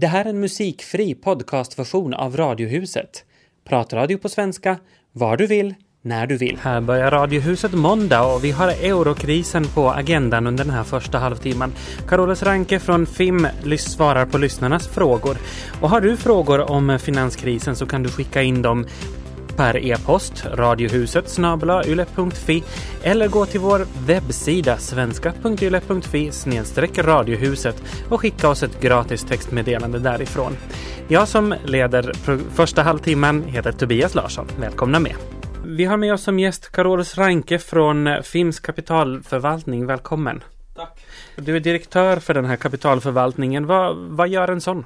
Det här är en musikfri podcastversion av Radiohuset. Pratradio på svenska, var du vill, när du vill. Här börjar Radiohuset måndag och vi har eurokrisen på agendan under den här första halvtimman. Carolus Ranke från FIM svarar på lyssnarnas frågor. Och har du frågor om finanskrisen så kan du skicka in dem per e-post radiohuset yle.fi eller gå till vår webbsida svenska.yle.fi radiohuset och skicka oss ett gratis textmeddelande därifrån. Jag som leder första halvtimmen heter Tobias Larsson. Välkomna med! Vi har med oss som gäst Carolus Ranke från Fims kapitalförvaltning. Välkommen! Tack! Du är direktör för den här kapitalförvaltningen. Vad, vad gör en sån?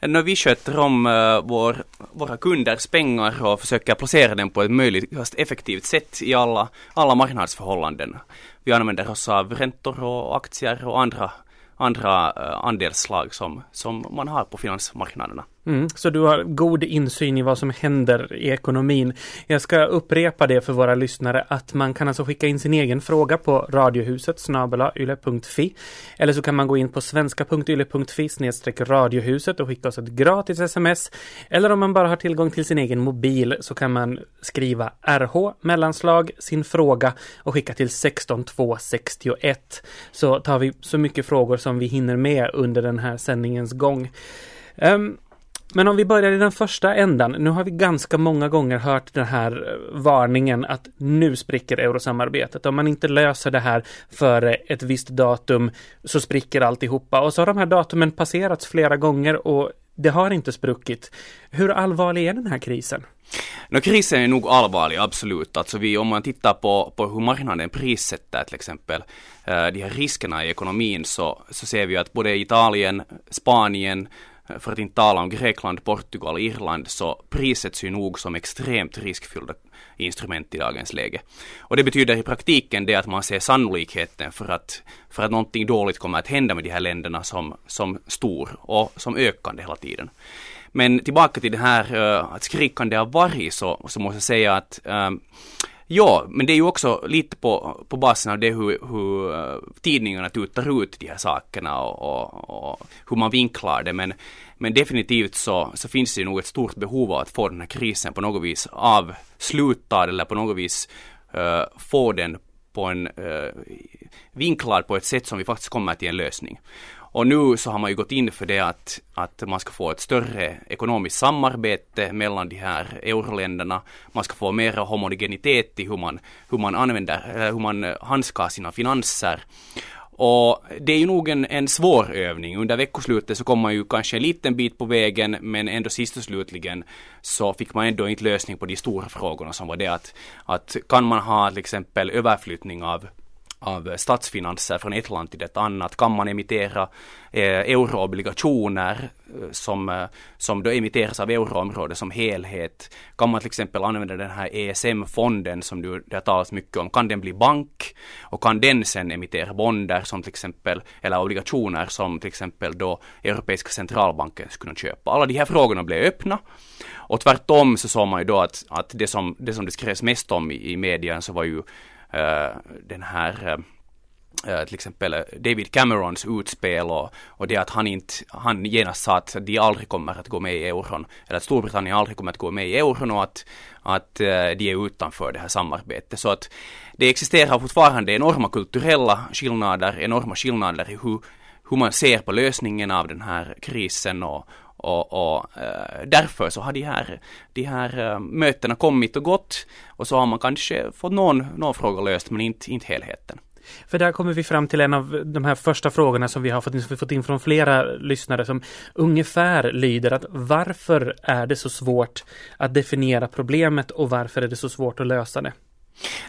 När vi sköter om uh, vår, våra kunders pengar och försöker placera dem på ett möjligt effektivt sätt i alla, alla marknadsförhållanden. Vi använder oss av räntor och aktier och andra, andra eh, uh, andelsslag som, som man har på finansmarknaderna. Mm, så du har god insyn i vad som händer i ekonomin. Jag ska upprepa det för våra lyssnare att man kan alltså skicka in sin egen fråga på radiohuset yle.fi eller så kan man gå in på svenska.yle.fi radiohuset och skicka oss ett gratis sms. Eller om man bara har tillgång till sin egen mobil så kan man skriva RH mellanslag sin fråga och skicka till 16261 så tar vi så mycket frågor som vi hinner med under den här sändningens gång. Um, men om vi börjar i den första ändan. Nu har vi ganska många gånger hört den här eh, varningen att nu spricker eurosamarbetet. Om man inte löser det här före eh, ett visst datum så spricker alltihopa. Och så har de här datumen passerats flera gånger och det har inte spruckit. Hur allvarlig är den här krisen? No, krisen är nog allvarlig, absolut. Alltså vi, om man tittar på, på hur marknaden prissätter till exempel eh, de här riskerna i ekonomin så, så ser vi att både Italien, Spanien, för att inte tala om Grekland, Portugal, Irland, så prissätts ju nog som extremt riskfyllda instrument i dagens läge. Och det betyder i praktiken det att man ser sannolikheten för att, för att någonting dåligt kommer att hända med de här länderna som, som stor och som ökande hela tiden. Men tillbaka till det här uh, att skrikande av varg så, så måste jag säga att um, Ja, men det är ju också lite på, på basen av det hur, hur eh, tidningarna tutar ut de här sakerna och, och, och, hur man vinklar det. Men, men definitivt så, så finns det ju nog ett stort behov av att få den här krisen på något vis avslutad eller på något vis uh, få den på en uh, vinklad på ett sätt som vi faktiskt kommer till en lösning. Och nu så har man ju gått in för det att, att man ska få ett större ekonomiskt samarbete mellan de här euroländerna. Man ska få mer homogenitet i hur man, hur man använder, eh, hur man eh, handskar sina finanser. Och det är ju nog en, en svår övning. Under veckoslutet så kom man ju kanske en liten bit på vägen men ändå sist och slutligen så fick man ändå inte lösning på de stora frågorna som var det att, att kan man ha till exempel överflyttning av av statsfinanser från ett land till ett annat? Kan man emittera eh, euroobligationer eh, som, eh, som då emitteras av euroområdet som helhet? Kan man till exempel använda den här ESM-fonden som du, det har talats mycket om? Kan den bli bank? Och kan den sen emittera bonder som till exempel, eller obligationer som till exempel då Europeiska centralbanken skulle kunna köpa? Alla de här frågorna blev öppna. Och tvärtom så såg man ju då att, att det, som, det som det skrevs mest om i, i medierna så var ju Eh, den här eh, eh, till exempel David Camerons utspel och, och det att han inte, han genast sa att de aldrig kommer att gå med i euron, eller att Storbritannien aldrig kommer att gå med i euron och att, att de är utanför det här samarbetet. Så att det existerar fortfarande enorma kulturella skillnader, enorma skillnader i hur, hur man ser på lösningen av den här krisen och, och, och äh, därför så har de här, de här äh, mötena kommit och gått och så har man kanske fått någon, någon fråga löst men inte, inte helheten. För där kommer vi fram till en av de här första frågorna som vi har fått in, vi fått in från flera lyssnare som ungefär lyder att varför är det så svårt att definiera problemet och varför är det så svårt att lösa det?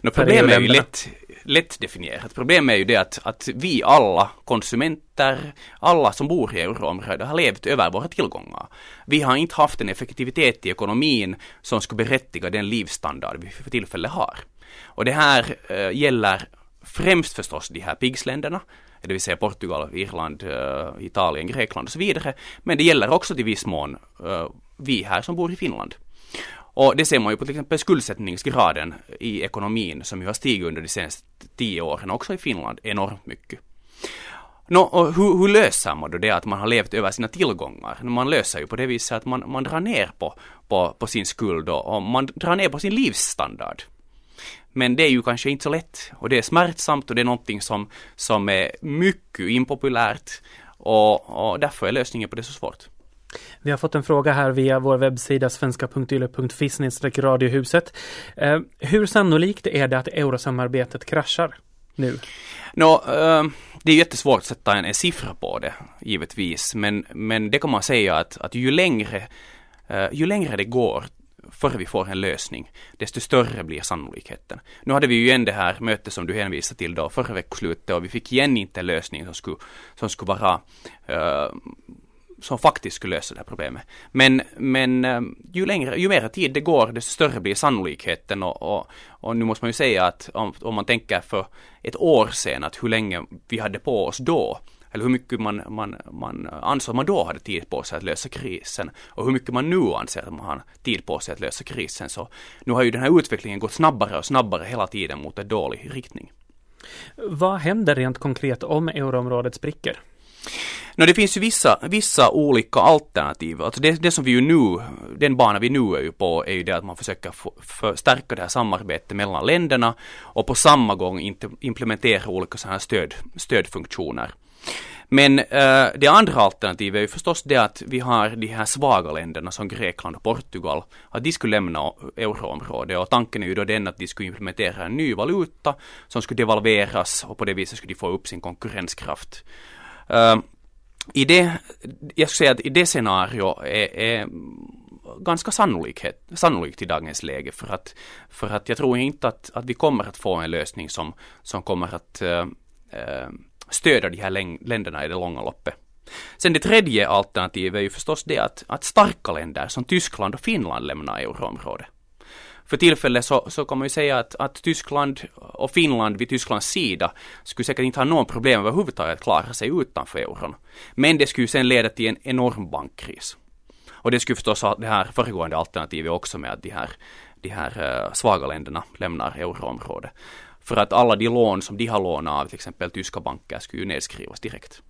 No, problemet är ju lätt, lättdefinierat. Problemet är ju det att, att vi alla konsumenter, alla som bor i euroområdet har levt över våra tillgångar. Vi har inte haft en effektivitet i ekonomin som skulle berättiga den livsstandard vi för tillfället har. Och det här äh, gäller främst förstås de här PIGS-länderna, det vill säga Portugal, Irland, äh, Italien, Grekland och så vidare. Men det gäller också till viss mån äh, vi här som bor i Finland. Och det ser man ju på till exempel skuldsättningsgraden i ekonomin som ju har stigit under de senaste tio åren också i Finland enormt mycket. Nå, och hur, hur löser man då det att man har levt över sina tillgångar? Man löser ju på det viset att man, man drar ner på, på, på sin skuld och, och man drar ner på sin livsstandard. Men det är ju kanske inte så lätt och det är smärtsamt och det är någonting som, som är mycket impopulärt och, och därför är lösningen på det så svårt. Vi har fått en fråga här via vår webbsida svenska.yle.fi radiohuset. Eh, hur sannolikt är det att eurosamarbetet kraschar nu? Nå, eh, det är jättesvårt att sätta en, en siffra på det, givetvis, men, men det kan man säga att, att ju längre eh, ju längre det går före vi får en lösning, desto större blir sannolikheten. Nu hade vi ju igen det här mötet som du hänvisade till då förra veckoslutet och vi fick igen inte en lösning som skulle, som skulle vara uh, som faktiskt skulle lösa det här problemet. Men, men eh, ju längre, ju mer tid det går, desto större blir sannolikheten och, och, och nu måste man ju säga att om, om man tänker för ett år sedan att hur länge vi hade på oss då eller hur mycket man, man, man ansåg man då hade tid på sig att lösa krisen och hur mycket man nu anser att man har tid på sig att lösa krisen. Så nu har ju den här utvecklingen gått snabbare och snabbare hela tiden mot en dålig riktning. Vad händer rent konkret om euroområdet spricker? No, det finns ju vissa, vissa olika alternativ. Alltså det, det som vi ju nu, den bana vi nu är ju på är ju det att man försöker förstärka det här samarbetet mellan länderna och på samma gång implementera olika sådana här stöd, stödfunktioner. Men äh, det andra alternativet är ju förstås det att vi har de här svaga länderna som Grekland och Portugal, att de skulle lämna euroområdet och tanken är ju då den att de skulle implementera en ny valuta som skulle devalveras och på det viset skulle de få upp sin konkurrenskraft. Äh, i det, jag skulle säga att i det scenario är, är ganska sannolikhet, sannolikt i dagens läge för att, för att jag tror inte att, att vi kommer att få en lösning som, som kommer att äh, stödja de här länderna i det långa loppet. Sen det tredje alternativet är ju förstås det att, att starka länder som Tyskland och Finland lämnar euroområdet. För tillfället så, så kan man ju säga att, att Tyskland och Finland vid Tysklands sida skulle säkert inte ha någon problem överhuvudtaget att klara sig utanför euron. Men det skulle ju sen leda till en enorm bankkris. Och det skulle förstås ha det här föregående alternativet också med att de här, de här eh, svaga länderna lämnar euroområdet. För att alla de lån som de har lånat av till exempel tyska banker skulle ju nedskrivas direkt.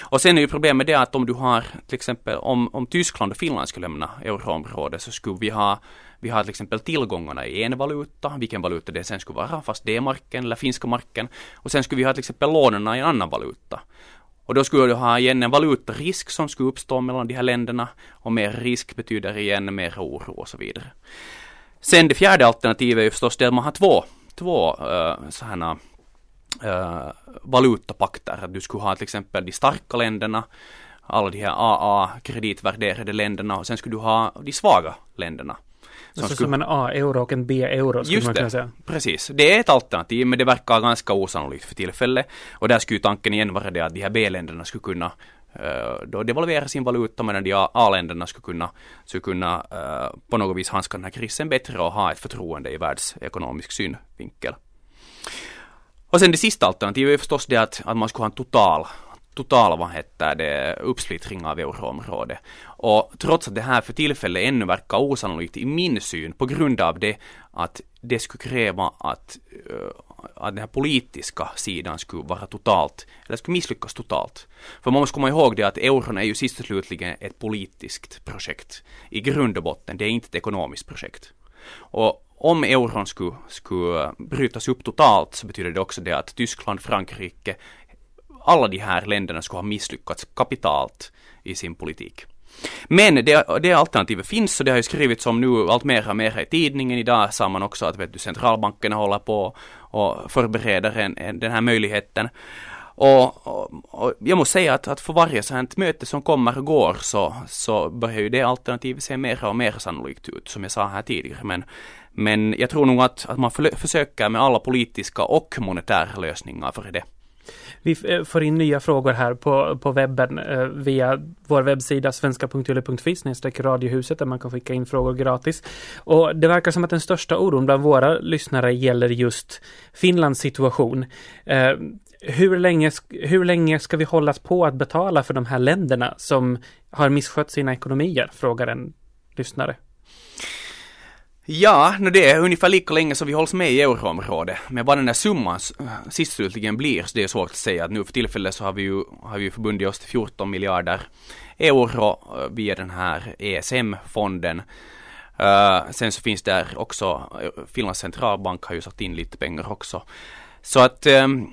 Och sen är ju problemet det att om du har till exempel om, om Tyskland och Finland skulle lämna euroområdet så skulle vi ha vi har till exempel tillgångarna i en valuta, vilken valuta det sen skulle vara, fast D-marken eller finska marken. Och sen skulle vi ha till exempel lånen i en annan valuta. Och då skulle du ha igen en valutarisk som skulle uppstå mellan de här länderna och mer risk betyder igen mer oro och så vidare. Sen det fjärde alternativet är ju förstås det att man har två två eh, uh, sådana uh, eh, valutapakter. Att du skulle ha till exempel de starka länderna, alla de här AA-kreditvärderade länderna och sen skulle du ha de svaga länderna. Som, alltså skulle... som en A-euro och en B-euro skulle Just man kunna säga. precis. Det är ett alternativ men det verkar ganska osannolikt för tillfället. Och där skulle tanken igen vara det att de här B-länderna skulle kunna uh, då devalvera sin valuta medan de A-länderna skulle kunna, skulle kunna uh, på något vis handska den här krisen bättre och ha ett förtroende i världsekonomisk synvinkel. Och sen det sista alternativet är förstås det att, att man skulle ha en total total, vad heter det, uppsplittring av euroområdet. Och trots att det här för tillfället ännu verkar osannolikt i min syn på grund av det att det skulle kräva att, eh, att den här politiska sidan skulle vara totalt, eller skulle misslyckas totalt. För man måste komma ihåg det att euron är ju sist och slutligen ett politiskt projekt. I grund och botten, det är inte ett ekonomiskt projekt. Och om euron skulle, skulle brytas upp totalt så betyder det också det att Tyskland, Frankrike, alla de här länderna skulle ha misslyckats kapitalt i sin politik. Men det, det alternativet finns och det har ju skrivits om nu allt mer och mer i tidningen. Idag sa man också att vet du, centralbankerna håller på och förbereder en, en, den här möjligheten. Och, och, och, jag måste säga att, att för varje sådant möte som kommer och går så, så börjar ju det alternativet se mer och mer sannolikt ut, som jag sa här tidigare. Men, men jag tror nog att, att man för, försöker med alla politiska och monetära lösningar för det. Vi eh, får in nya frågor här på, på webben eh, via vår webbsida svenska.yle.fi radiohuset där man kan skicka in frågor gratis. Och det verkar som att den största oron bland våra lyssnare gäller just Finlands situation. Eh, hur länge, hur länge ska vi hållas på att betala för de här länderna som har misskött sina ekonomier? Frågar en lyssnare. Ja, no det är ungefär lika länge som vi hålls med i euroområdet. Men vad den där summan sist äh, slutligen blir, så det är svårt att säga. Att nu för tillfället så har vi ju, har vi förbundit oss till 14 miljarder euro äh, via den här ESM-fonden. Uh, äh, sen så finns där också, Finlands centralbank har ju satt in lite pengar också. Så att um,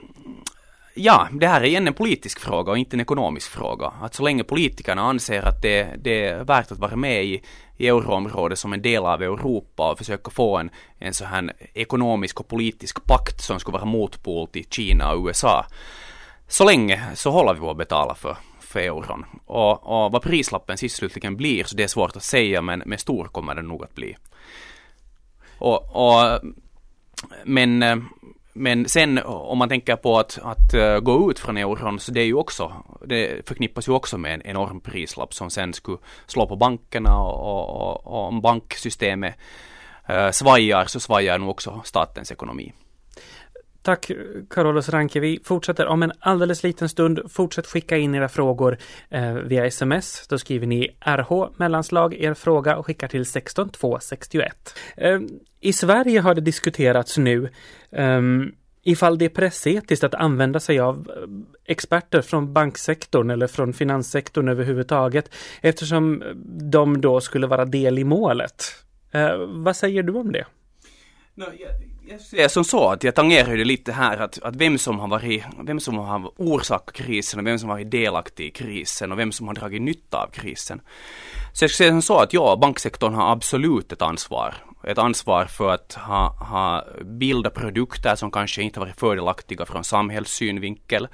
ja, det här är igen en politisk fråga och inte en ekonomisk fråga. Att så länge politikerna anser att det, det är värt att vara med i, i euroområdet som en del av Europa och försöka få en, en så här ekonomisk och politisk pakt som skulle vara motpol till Kina och USA. Så länge så håller vi på att betala för, för euron. Och, och vad prislappen sist slutligen blir, så det är svårt att säga, men, men stor kommer den nog att bli. Och, och men eh, men sen om man tänker på att, att eh, gå ut från euron så det är ju också, det förknippas ju också med en enorm prislapp som sen skulle slå på bankerna och, och, och om banksystemet eh, svajar så svajar nog också statens ekonomi. Tack Carolus Ranke. Vi fortsätter om en alldeles liten stund. Fortsätt skicka in era frågor eh, via sms. Då skriver ni RH mellanslag er fråga och skickar till 16261. Eh, I Sverige har det diskuterats nu eh, ifall det är pressetiskt att använda sig av eh, experter från banksektorn eller från finanssektorn överhuvudtaget eftersom eh, de då skulle vara del i målet. Eh, vad säger du om det? No, yeah jag ser som så att jag tangerar det lite här att, att vem som har varit, vem som har orsakat krisen och vem som har varit delaktig i krisen och vem som har dragit nytta av krisen. Så jag skulle säga som så att ja, banksektorn har absolut ett ansvar. Ett ansvar för att ha, ha bilda produkter som kanske inte varit fördelaktiga från samhällssynvinkel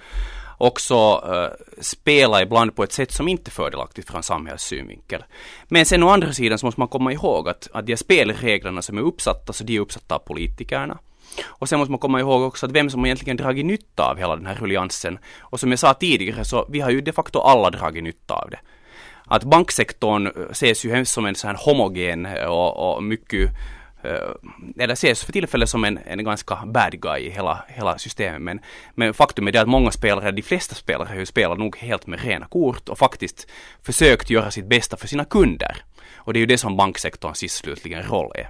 också uh, spela ibland på ett sätt som inte är fördelaktigt från samhällssynvinkel. Men sen å andra sidan så måste man komma ihåg att, att de spelreglerna som är uppsatta, så de är uppsatta av politikerna. Och sen måste man komma ihåg också att vem som egentligen dragit nytta av hela den här rulliansen. Och som jag sa tidigare så vi har ju de facto alla dragit nytta av det. Att banksektorn eh, ses ju hemskt som en sån här homogen eh, och, och mycket Eh, eller ses för tillfället som en, en ganska bad guy i hela, hela systemet. Men, men faktum är det att många spelare, de flesta spelare har ju spelat nog helt med rena kort och faktiskt försökt göra sitt bästa för sina kunder. Och det är ju det som banksektorns sist slutligen roll är.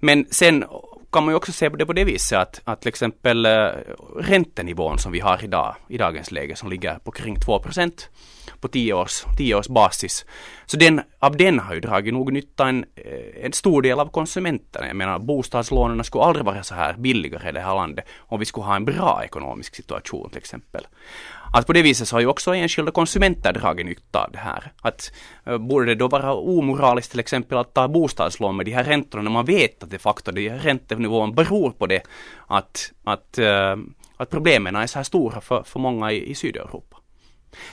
Men sen kan man ju också se det på det viset att, att till exempel eh, räntenivån som vi har idag, i dagens läge som ligger på kring 2 procent på 10 års, 10 års basis. Så den, av den har ju dragit nog nytta en, eh, en stor del av konsumenterna. Jag menar bostadslånen skulle aldrig vara så här billigare i det här landet om vi skulle ha en bra ekonomisk situation till exempel. Att på det viset så har ju också enskilda konsumenter dragit nytta av det här. Att eh, borde det då vara omoraliskt till exempel att ta bostadslån med de här räntorna när man vet att de facto de här räntenivån beror på det att, att, eh, att problemen är så här stora för, för många i, i Sydeuropa.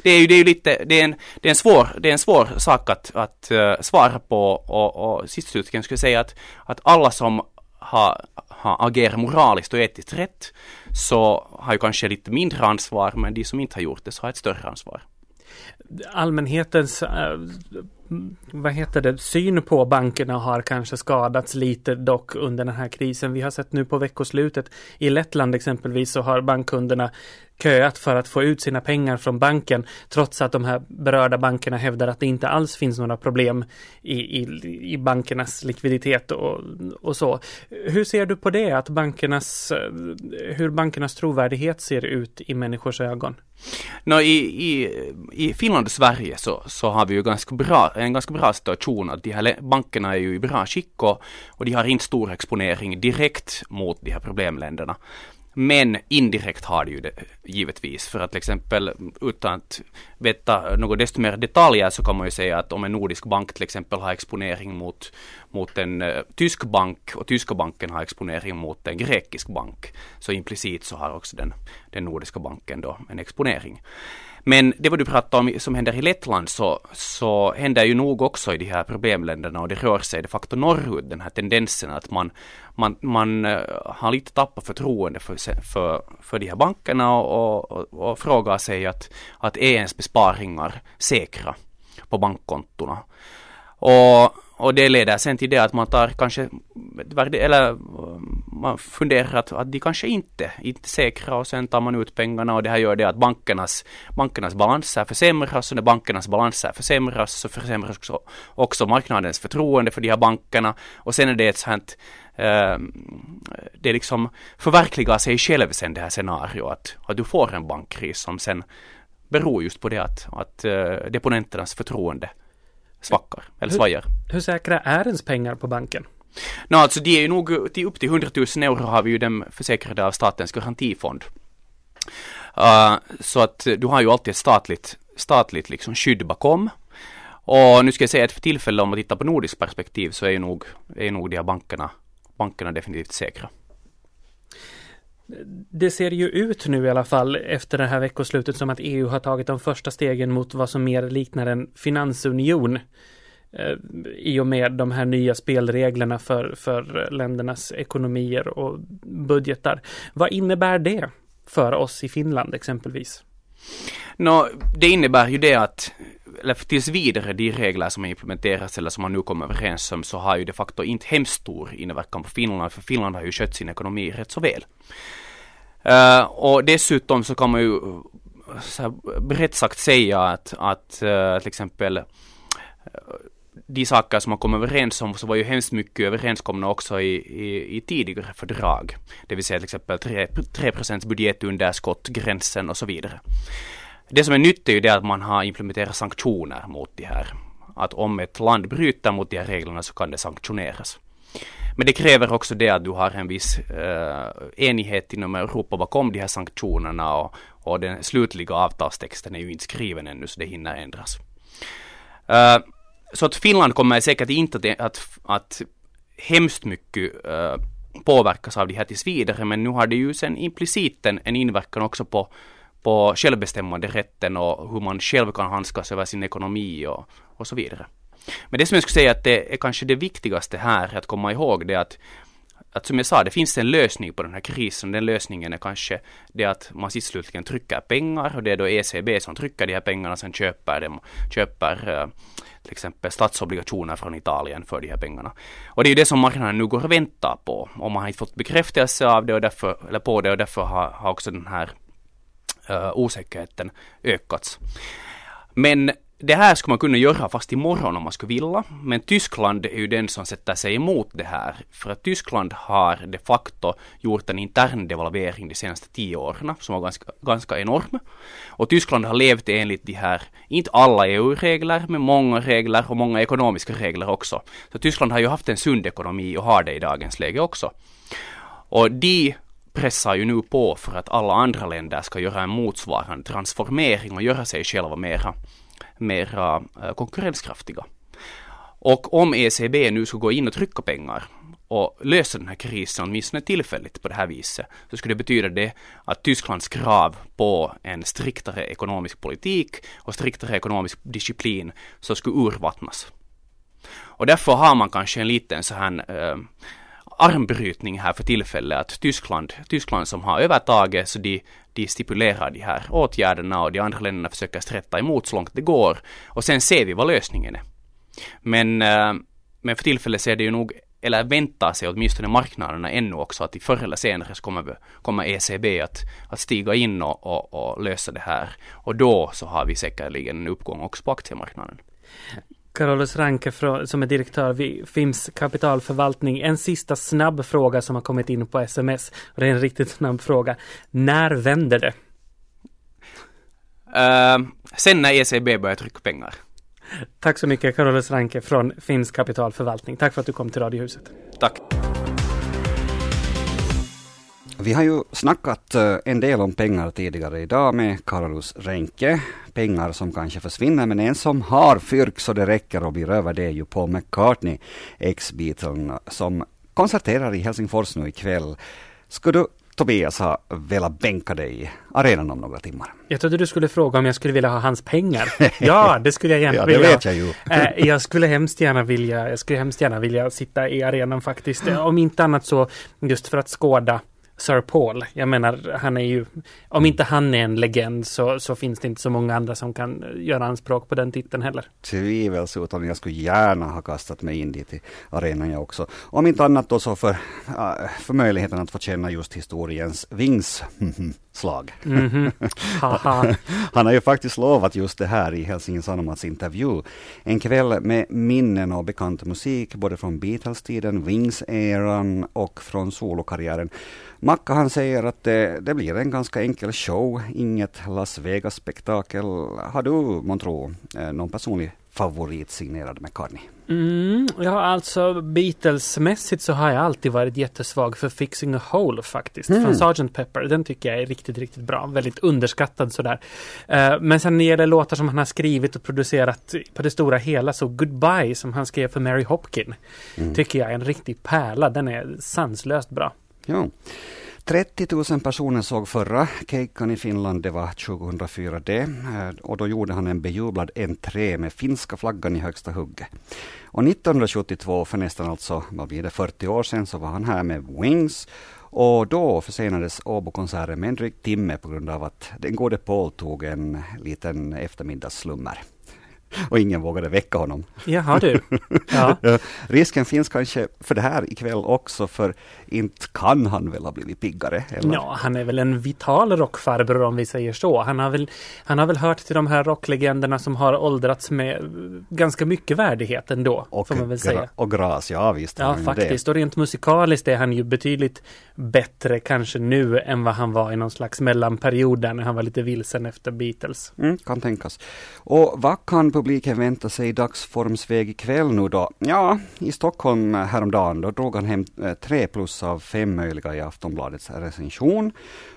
Det är ju, det är ju lite, det är en, det är en svår, det är en svår sak att, att uh, svara på och, och sist slutligen skulle jag säga att, att alla som har, har agerat moraliskt och etiskt rätt så har ju kanske lite mindre ansvar men de som inte har gjort det så har ett större ansvar. Allmänhetens äh, vad heter det, syn på bankerna har kanske skadats lite dock under den här krisen. Vi har sett nu på veckoslutet i Lettland exempelvis så har bankkunderna köat för att få ut sina pengar från banken trots att de här berörda bankerna hävdar att det inte alls finns några problem i, i, i bankernas likviditet och, och så. Hur ser du på det, att bankernas, eh, hur bankernas trovärdighet ser ut i människors ögon? No, i, i, I Finland och Sverige så, så har vi ju ganska bra, en ganska bra situation att de här bankerna är ju i bra skick och, och de har inte stor exponering direkt mot de här problemländerna. Men indirekt har det ju det givetvis. För att till exempel utan att veta något desto mer detaljer så kan man ju säga att om en nordisk bank till exempel har exponering mot, mot en uh, tysk bank och tyska banken har exponering mot en grekisk bank. Så implicit så har också den, den nordiska banken då en exponering. Men det vad du pratar om som händer i Lettland så, så händer ju nog också i de här problemländerna och det rör sig de facto norrut, den här tendensen att man, man, man eh, har lite tappat förtroende för, för, för de här bankerna och, och, och frågar sig att, att är ens besparingar säkra på bankkontona? Och, och det leder sen till det att man tar kanske, eller man funderar att, att de kanske inte, inte säkra och sen tar man ut pengarna och det här gör det att bankernas, bankernas balanser försämras och när bankernas balanser försämras så försämras också, också marknadens förtroende för de här bankerna och sen är det ett sånt Uh, det liksom förverkligar sig själv sen det här scenariot att, att du får en bankkris som sen beror just på det att, att uh, deponenternas förtroende svackar eller svajar. Hur, säkra är ens pengar på banken? No, alltså de är ju nog till upp till 100 000 euro har vi ju dem försäkrade av statens garantifond. Uh, så att du har ju alltid ett statligt, statligt liksom skydd bakom. Och nu ska jag säga att för tillfället om man tittar på nordiskt perspektiv så är ju nog, är nog de här bankerna, bankerna definitivt säkra. Det ser ju ut nu i alla fall efter det här veckoslutet som att EU har tagit de första stegen mot vad som mer liknar en finansunion. Eh, I och med de här nya spelreglerna för, för ländernas ekonomier och budgetar. Vad innebär det för oss i Finland exempelvis? No, det innebär ju det att eller tills vidare de regler som har implementerats eller som man nu kommer överens om så har ju de facto inte hemskt stor inverkan på Finland för Finland har ju skött sin ekonomi rätt så väl. Uh, och dessutom så kan man ju så här, brett sagt säga att, att uh, till exempel uh, de saker som man kom överens om så var ju hemskt mycket överenskomna också i, i, i tidigare fördrag. Det vill säga till exempel 3%, 3 budgetunderskott, gränsen och så vidare. Det som är nytt är ju det att man har implementerat sanktioner mot de här. Att om ett land bryter mot de här reglerna så kan det sanktioneras. Men det kräver också det att du har en viss eh, enighet inom Europa bakom de här sanktionerna och, och den slutliga avtalstexten är ju inte skriven ännu så det hinner ändras. Eh, så att Finland kommer säkert inte att, att, att hemskt mycket eh, påverkas av det här tills vidare, men nu har det ju sen implicit en, en inverkan också på, på självbestämmande rätten och hur man själv kan handskas över sin ekonomi och, och så vidare. Men det som jag skulle säga att det är kanske det viktigaste här att komma ihåg det är att att som jag sa, det finns en lösning på den här krisen. Den lösningen är kanske det att man sist slutligen trycker pengar och det är då ECB som trycker de här pengarna, sen köper dem, köper eh, till exempel statsobligationer från Italien för de här pengarna. Och det är ju det som marknaden nu går och väntar på. Och man har inte fått bekräftelse av det och därför, eller på det och därför har, har också den här uh, osäkerheten ökats. Men det här skulle man kunna göra fast imorgon om man skulle vilja. Men Tyskland är ju den som sätter sig emot det här. För att Tyskland har de facto gjort en intern devalvering de senaste tio åren som var ganska, ganska enorm. Och Tyskland har levt enligt de här, inte alla EU-regler, men många regler och många ekonomiska regler också. Så Tyskland har ju haft en sund ekonomi och har det i dagens läge också. Och de pressar ju nu på för att alla andra länder ska göra en motsvarande transformering och göra sig själva mera mera eh, konkurrenskraftiga. Och om ECB nu skulle gå in och trycka pengar och lösa den här krisen åtminstone tillfälligt på det här viset, så skulle det betyda det att Tysklands krav på en striktare ekonomisk politik och striktare ekonomisk disciplin så skulle urvattnas. Och därför har man kanske en liten så här äh, armbrytning här för tillfället att Tyskland, Tyskland som har övertaget så de, de stipulerar de här åtgärderna och de andra länderna försöker strätta emot så långt det går och sen ser vi vad lösningen är. Men, eh, men för tillfället ser det ju nog eller väntar sig åtminstone marknaderna ännu också att i förr eller senare så kommer, kommer ECB att, att stiga in och, och, och lösa det här. Och då så har vi säkerligen en uppgång också på aktiemarknaden. Carolus Ranke som är direktör vid FIMS kapitalförvaltning. En sista snabb fråga som har kommit in på sms. Och det är en riktigt snabb fråga. När vänder det? Uh, sen när ECB börjar trycka pengar. Tack så mycket Carolus Ranke från FIMS kapitalförvaltning. Tack för att du kom till Radiohuset. Tack. Vi har ju snackat eh, en del om pengar tidigare idag med Carolus Renke. Pengar som kanske försvinner, men en som har fyrk så det räcker och blir över det är ju Paul McCartney, ex-Beatlen, som konserterar i Helsingfors nu ikväll. Skulle du Tobias ha velat bänka dig i arenan om några timmar. Jag trodde du skulle fråga om jag skulle vilja ha hans pengar. Ja, det skulle jag gärna ja, vilja. det vet jag ju. Eh, jag skulle hemskt gärna vilja, jag skulle hemskt gärna vilja sitta i arenan faktiskt. Om inte annat så just för att skåda Sir Paul. Jag menar, han är ju, om inte han är en legend så, så finns det inte så många andra som kan göra anspråk på den titeln heller. Tvivelsutan, jag skulle gärna ha kastat mig in dit i arenan jag också. Om inte annat då så för, för möjligheten att få känna just historiens vingslag. Mm -hmm. han har ju faktiskt lovat just det här i Helsingin Sanomats intervju. En kväll med minnen och bekant musik både från Beatles-tiden, Wings-eran och från solokarriären. Macka han säger att det, det, blir en ganska enkel show, inget Las Vegas-spektakel. Har du, månntro, eh, någon personlig favorit signerad McCartney? Mm, ja, alltså Beatles-mässigt så har jag alltid varit jättesvag för Fixing a Hole faktiskt. Mm. Från Sgt. Pepper. Den tycker jag är riktigt, riktigt bra. Väldigt underskattad sådär. Uh, men sen när det gäller låtar som han har skrivit och producerat på det stora hela så Goodbye som han skrev för Mary Hopkin. Mm. Tycker jag är en riktig pärla. Den är sanslöst bra. Ja. 30 000 personer såg förra Keikkan i Finland, det var 2004 det. Eh, och då gjorde han en bejublad entré med finska flaggan i högsta hugget. Och 1972, för nästan alltså, vad blir det, 40 år sedan, så var han här med Wings. Och då försenades Åbokonserten med en dryg timme på grund av att den gode Paul tog en liten eftermiddagsslummer och ingen vågade väcka honom. Jaha du. Ja. Risken finns kanske för det här ikväll också, för inte kan han väl ha blivit piggare? Eller? Ja, han är väl en vital rockfarbror om vi säger så. Han har, väl, han har väl hört till de här rocklegenderna som har åldrats med ganska mycket värdighet ändå. Och, får man väl säga. och gras, ja visst. Ja, faktiskt. Det. Och rent musikaliskt är han ju betydligt bättre kanske nu än vad han var i någon slags mellanperiod där när han var lite vilsen efter Beatles. Mm, kan tänkas. Och vad kan publiken vänta sig dagsformsväg ikväll nu då? Ja, i Stockholm eh, häromdagen då drog han hem eh, tre plus av fem möjliga i Aftonbladets recension.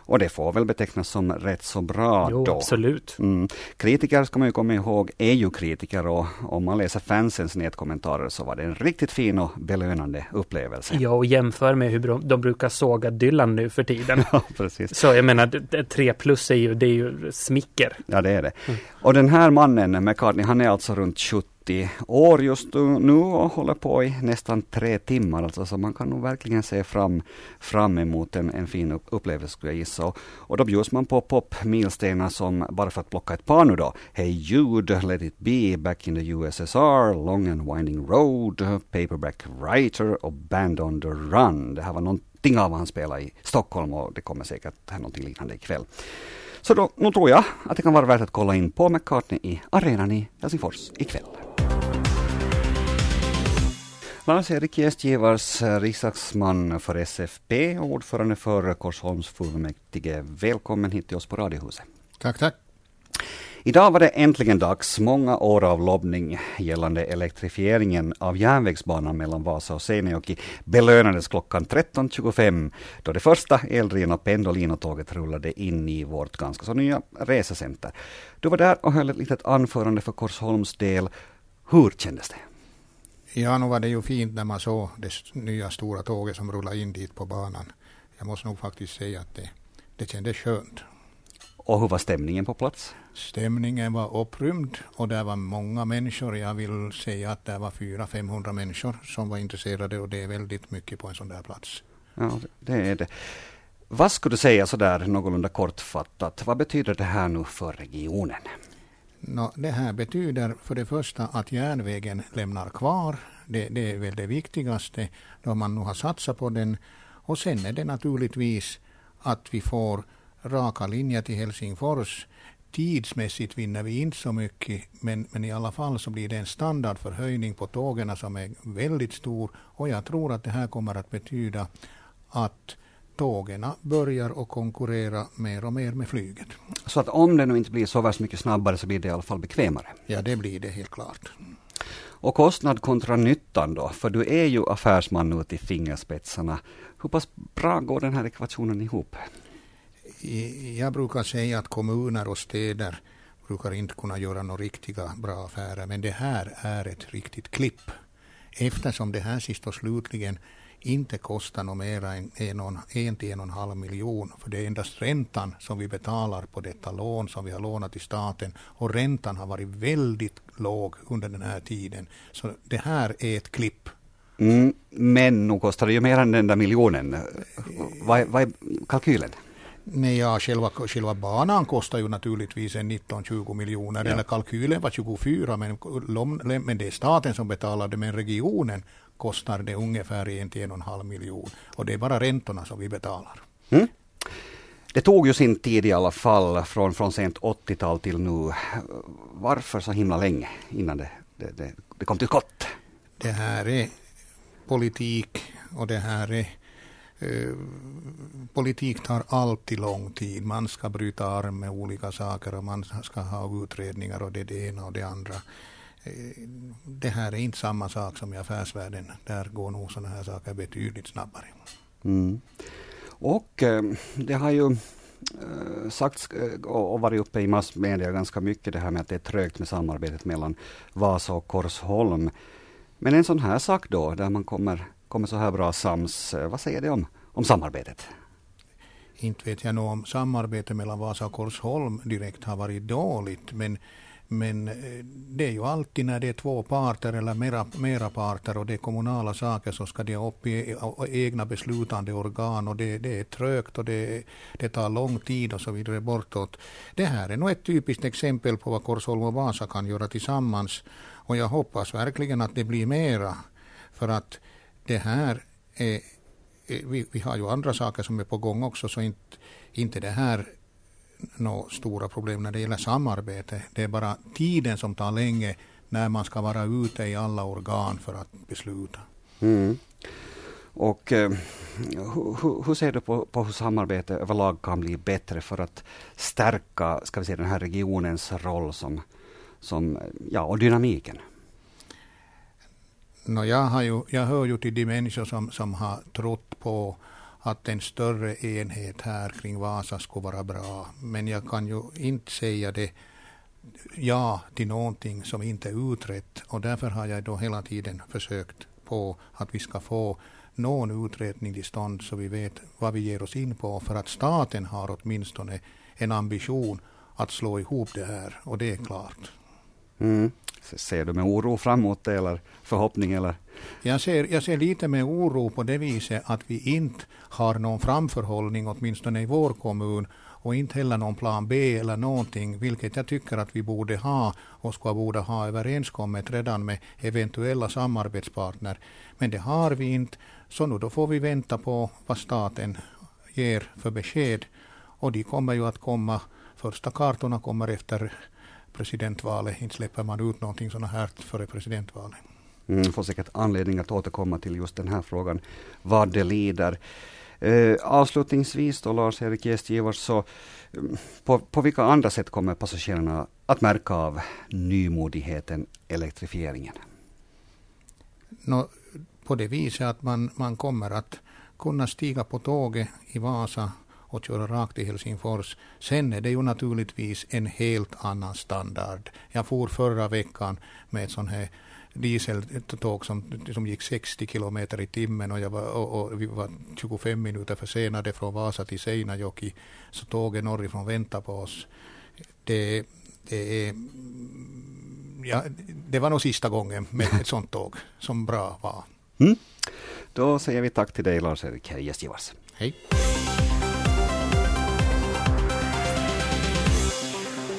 Och det får väl betecknas som rätt så bra jo, då. absolut. Mm. Kritiker ska man ju komma ihåg är ju kritiker och om man läser fansens nätkommentarer så var det en riktigt fin och belönande upplevelse. Ja, och jämför med hur de brukar såga Dylan nu för tiden. ja, precis. Så jag menar, tre plus är ju, det är ju smicker. Ja, det är det. Mm. Och den här mannen, McCartney, han är alltså runt 70 80 år just nu och håller på i nästan tre timmar. Alltså, så man kan nog verkligen se fram, fram emot en, en fin upplevelse skulle jag gissa. Och, och då bjuds man på popmilstenar som, bara för att plocka ett par nu då, Hey Jude, Let It Be, Back in the USSR, Long and Winding Road, Paperback Writer och Band on the Run. Det här var någonting av vad han spelade i Stockholm och det kommer säkert någonting liknande ikväll. Så då, nu tror jag att det kan vara värt att kolla in på McCartney i arenan i Helsingfors ikväll. Lars-Erik Gästgivars, eh, riksdagsman för SFP och ordförande för Korsholms fullmäktige. Välkommen hit till oss på Radiohuset. Tack, tack. Idag var det äntligen dags. Många år av lobbning gällande elektrifieringen av järnvägsbanan mellan Vasa och Seinäjoki belönades klockan 13.25 då det första eldrivna Pendolino-tåget rullade in i vårt ganska så nya resecenter. Du var där och höll ett litet anförande för Korsholms del. Hur kändes det? Ja, nu var det ju fint när man såg det nya stora tåget som rullade in dit på banan. Jag måste nog faktiskt säga att det, det kändes skönt. Och hur var stämningen på plats? Stämningen var upprymd och det var många människor. Jag vill säga att det var 400-500 människor som var intresserade och det är väldigt mycket på en sån där plats. Ja, det är det. Vad skulle du säga sådär någorlunda kortfattat? Vad betyder det här nu för regionen? No, det här betyder för det första att järnvägen lämnar kvar. Det, det, är väl det viktigaste då man nu har satsat på den. Och sen är det naturligtvis att vi får raka linjer till Helsingfors. Tidsmässigt vinner vi inte så mycket, men, men i alla fall så blir det en standardförhöjning på tågen som är väldigt stor. Och jag tror att det här kommer att betyda att tågen börjar att konkurrera mer och mer med flyget. Så att om det nu inte blir så värst mycket snabbare så blir det i alla fall bekvämare? Ja, det blir det helt klart. Och kostnad kontra nyttan då? För du är ju affärsman ut i fingerspetsarna. Hur pass bra går den här ekvationen ihop? Jag brukar säga att kommuner och städer brukar inte kunna göra några riktiga bra affärer, men det här är ett riktigt klipp. Eftersom det här sist och slutligen inte kostar något mer än en, en till en och en halv miljon. För det är endast räntan som vi betalar på detta lån som vi har lånat till staten. Och räntan har varit väldigt låg under den här tiden. Så det här är ett klipp. Mm, men nog kostar det ju mer än den där miljonen. Vad, är- vad är kalkylen? Nej, ja, själva, själva banan kostar ju naturligtvis en 19-20 miljoner, eller kalkylen var 24, men, men det är staten som betalar det, men regionen kostar det ungefär en till en och en halv miljon. Och det är bara räntorna som vi betalar. Mm? Det tog ju sin tid i alla fall från, från sent 80-tal till nu. Varför så himla länge innan det, det, det, det kom till skott? Det här är politik och det här är eh, politik tar alltid lång tid. Man ska bryta arm med olika saker och man ska ha utredningar och det det ena och det andra. Det här är inte samma sak som i affärsvärlden. Där går nog sådana här saker betydligt snabbare. Mm. Och eh, det har ju eh, sagts eh, och varit uppe i massmedia ganska mycket det här med att det är trögt med samarbetet mellan Vasa och Korsholm. Men en sån här sak då, där man kommer, kommer så här bra sams, vad säger det om, om samarbetet? Inte vet jag nog om samarbetet mellan Vasa och Korsholm direkt har varit dåligt, men, men eh, det är ju alltid när det är två parter eller mera, mera parter och det är kommunala saker så ska det upp i egna beslutande organ och det, det är trögt och det, det tar lång tid och så vidare bortåt. Det här är nog ett typiskt exempel på vad Korsholm och Vasa kan göra tillsammans och jag hoppas verkligen att det blir mera för att det här är eh, vi, vi har ju andra saker som är på gång också, så inte, inte det här några stora problem när det gäller samarbete. Det är bara tiden som tar länge när man ska vara ute i alla organ för att besluta. Mm. Och eh, hur, hur- ser du på, på hur samarbete överlag kan bli bättre för att stärka ska vi säga, den här regionens roll som, som ja, och dynamiken? Nå, jag, har ju, jag hör ju till de människor som, som har trott på att en större enhet här kring Vasa skulle vara bra. Men jag kan ju inte säga det ja till någonting som inte är utrett och därför har jag då hela tiden försökt på att vi ska få någon utredning till stånd så vi vet vad vi ger oss in på för att staten har åtminstone en ambition att slå ihop det här och det är klart. Mm. Ser du med oro framåt det, eller förhoppning eller? Jag ser, jag ser lite med oro på det viset att vi inte har någon framförhållning, åtminstone i vår kommun, och inte heller någon plan B eller någonting, vilket jag tycker att vi borde ha och ska borde ha överenskommet redan med eventuella samarbetspartner. Men det har vi inte, så nu då får vi vänta på vad staten ger för besked. Och de kommer ju att komma, första kartorna kommer efter presidentvalet, inte släpper man ut någonting sådant här före presidentvalet. Mm, får säkert anledning att återkomma till just den här frågan, vad det lider. Eh, avslutningsvis då Lars-Erik Gästgivars, så mm, på, på vilka andra sätt kommer passagerarna att märka av nymodigheten elektrifieringen? Nå, på det viset att man, man kommer att kunna stiga på tåget i Vasa och köra rakt till Helsingfors. Sen är det ju naturligtvis en helt annan standard. Jag for förra veckan med ett sånt här dieseltåg som, som gick 60 kilometer i timmen och, jag var, och, och vi var 25 minuter försenade från Vasa till Seinäjoki. Så tåget norrifrån väntar på oss. Det, det ja, det var nog sista gången med ett sånt tåg som bra var. Mm? Då säger vi tack till dig Lars-Erik Gästgivars. Hej.